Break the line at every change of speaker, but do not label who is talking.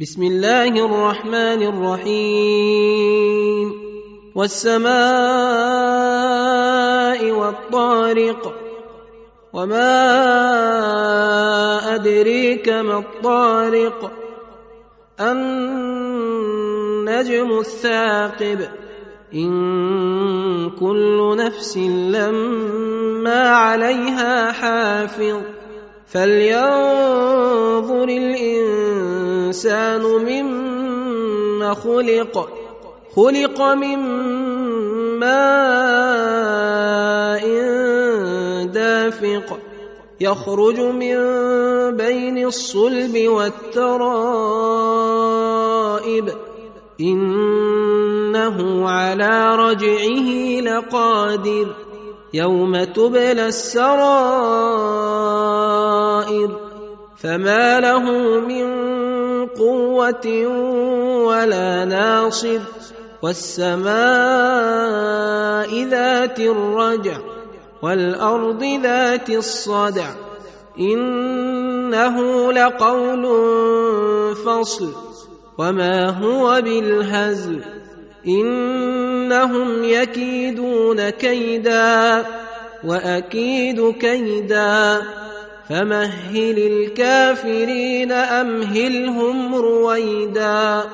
بسم الله الرحمن الرحيم. والسماء والطارق. وما أدريك ما الطارق. النجم الثاقب. إن كل نفس لما عليها حافظ. فلينظر الإنسان مما خلق خلق من ماء دافق يخرج من بين الصلب والترائب. إنه على رجعه لقادر يوم تبلى السرائر. فما له من قوه ولا ناصر والسماء ذات الرجع والارض ذات الصدع انه لقول فصل وما هو بالهزل انهم يكيدون كيدا واكيد كيدا فمهل الكافرين أمهلهم رويدا.